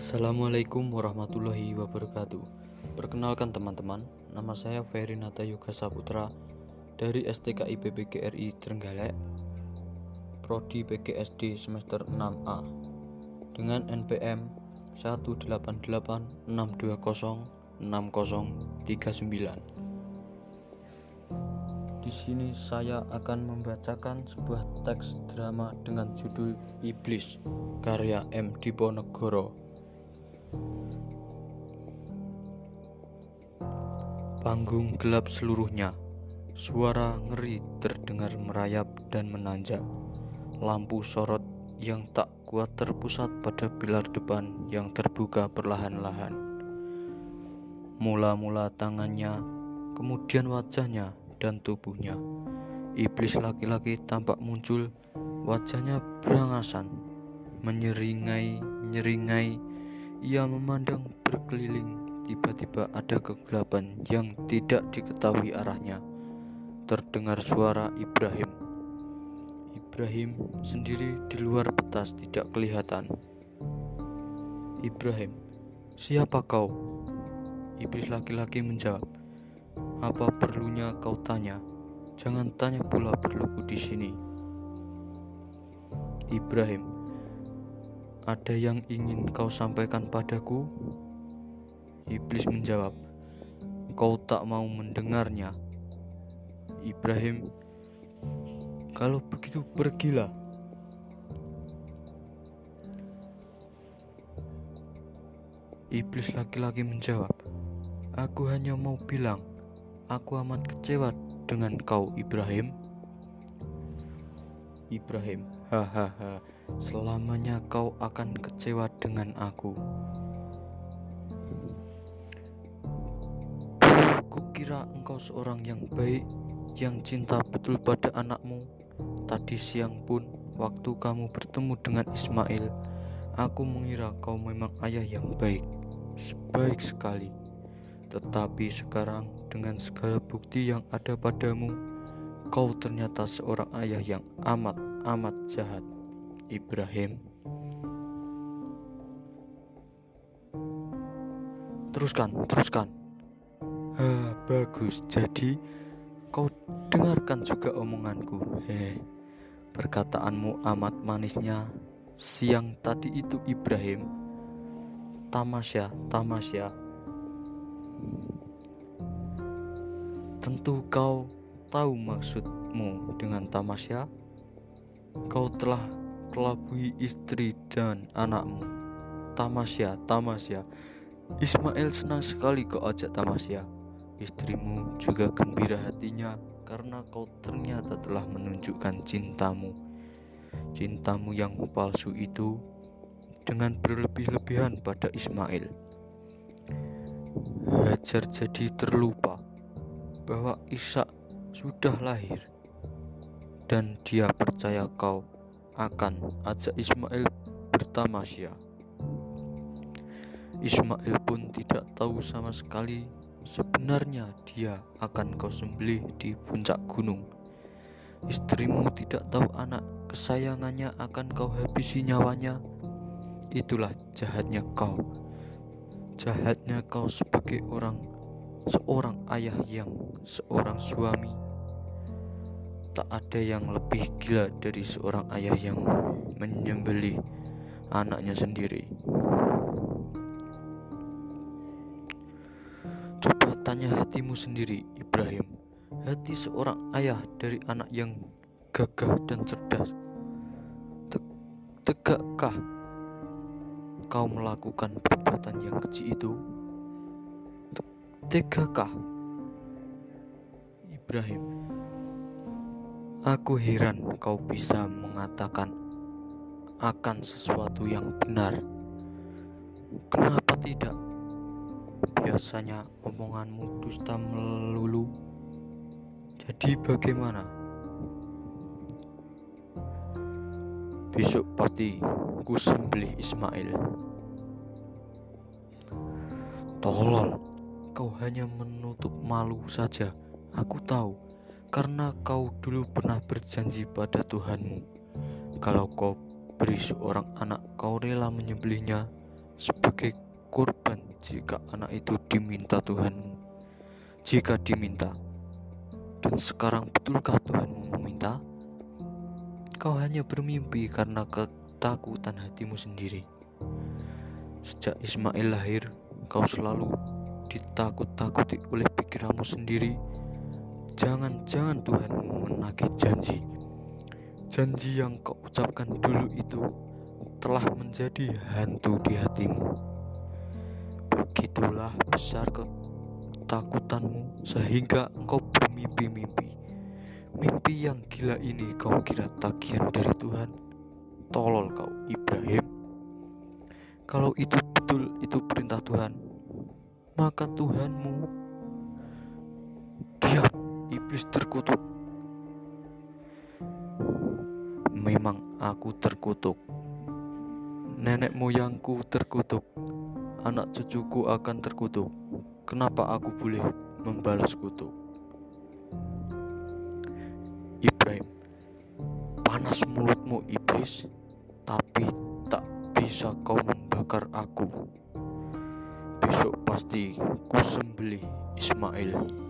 Assalamualaikum warahmatullahi wabarakatuh Perkenalkan teman-teman Nama saya Ferry Nata Yoga Saputra Dari STKI PPGRI Trenggalek Prodi PGSD semester 6A Dengan NPM 18862060039 di sini saya akan membacakan sebuah teks drama dengan judul Iblis karya M. Diponegoro. Panggung gelap seluruhnya. Suara ngeri terdengar merayap dan menanjak. Lampu sorot yang tak kuat terpusat pada pilar depan yang terbuka perlahan-lahan. Mula-mula tangannya, kemudian wajahnya dan tubuhnya. Iblis laki-laki tampak muncul, wajahnya berangasan, menyeringai-nyeringai. Ia memandang berkeliling, tiba-tiba ada kegelapan yang tidak diketahui arahnya. Terdengar suara Ibrahim. Ibrahim sendiri di luar petas tidak kelihatan. Ibrahim, siapa kau? Iblis laki-laki menjawab, apa perlunya kau tanya? Jangan tanya pula perluku di sini. Ibrahim, ada yang ingin kau sampaikan padaku? Iblis menjawab, kau tak mau mendengarnya. Ibrahim, kalau begitu pergilah. Iblis laki-laki menjawab, Aku hanya mau bilang, Aku amat kecewa dengan kau, Ibrahim. Ibrahim, hahaha, selamanya kau akan kecewa dengan aku. Kukira engkau seorang yang baik, yang cinta betul pada anakmu. Tadi siang pun, waktu kamu bertemu dengan Ismail, aku mengira kau memang ayah yang baik, sebaik sekali. Tetapi sekarang dengan segala bukti yang ada padamu, kau ternyata seorang ayah yang amat-amat jahat. Ibrahim. Teruskan, teruskan. Ha, bagus. Jadi kau dengarkan juga omonganku. Heh. Perkataanmu amat manisnya. Siang tadi itu Ibrahim. Tamasya, tamasya Tentu kau tahu maksudmu dengan tamasya. Kau telah kelabui istri dan anakmu. Tamasya, tamasya. Ismail senang sekali kau ajak tamasya. Istrimu juga gembira hatinya karena kau ternyata telah menunjukkan cintamu. Cintamu yang palsu itu dengan berlebih-lebihan pada Ismail. Hajar jadi terlupa bahwa Ishak sudah lahir dan dia percaya kau akan ajak Ismail bertamasya. Ismail pun tidak tahu sama sekali sebenarnya dia akan kau sembelih di puncak gunung. Istrimu tidak tahu anak kesayangannya akan kau habisi nyawanya. Itulah jahatnya kau. Jahatnya kau sebagai orang seorang ayah yang seorang suami tak ada yang lebih gila dari seorang ayah yang menyembelih anaknya sendiri. Coba tanya hatimu sendiri Ibrahim. Hati seorang ayah dari anak yang gagah dan cerdas. Tegakkah kau melakukan perbuatan yang kecil itu? Tegakah? Ibrahim, aku heran kau bisa mengatakan akan sesuatu yang benar. Kenapa tidak? Biasanya omonganmu dusta melulu. Jadi bagaimana? Besok pasti ku sembelih Ismail. Tolol kau hanya menutup malu saja. Aku tahu, karena kau dulu pernah berjanji pada Tuhanmu. Kalau kau beri seorang anak, kau rela menyembelihnya sebagai korban jika anak itu diminta Tuhanmu. Jika diminta, dan sekarang betulkah Tuhanmu meminta? Kau hanya bermimpi karena ketakutan hatimu sendiri. Sejak Ismail lahir, kau selalu ditakut-takuti oleh pikiranmu sendiri. Jangan-jangan Tuhanmu menagih janji. Janji yang kau ucapkan dulu itu telah menjadi hantu di hatimu. Begitulah besar ketakutanmu sehingga engkau bermimpi-mimpi. Mimpi yang gila ini kau kira tagihan dari Tuhan. Tolol kau Ibrahim. Kalau itu betul itu perintah Tuhan, maka Tuhanmu iblis terkutuk. Memang aku terkutuk Nenek moyangku terkutuk, anak cucuku akan terkutuk. Kenapa aku boleh membalas kutuk? Ibrahim, panas mulutmu iblis, tapi tak bisa kau membakar aku. Besok pasti ku sembelih Ismail.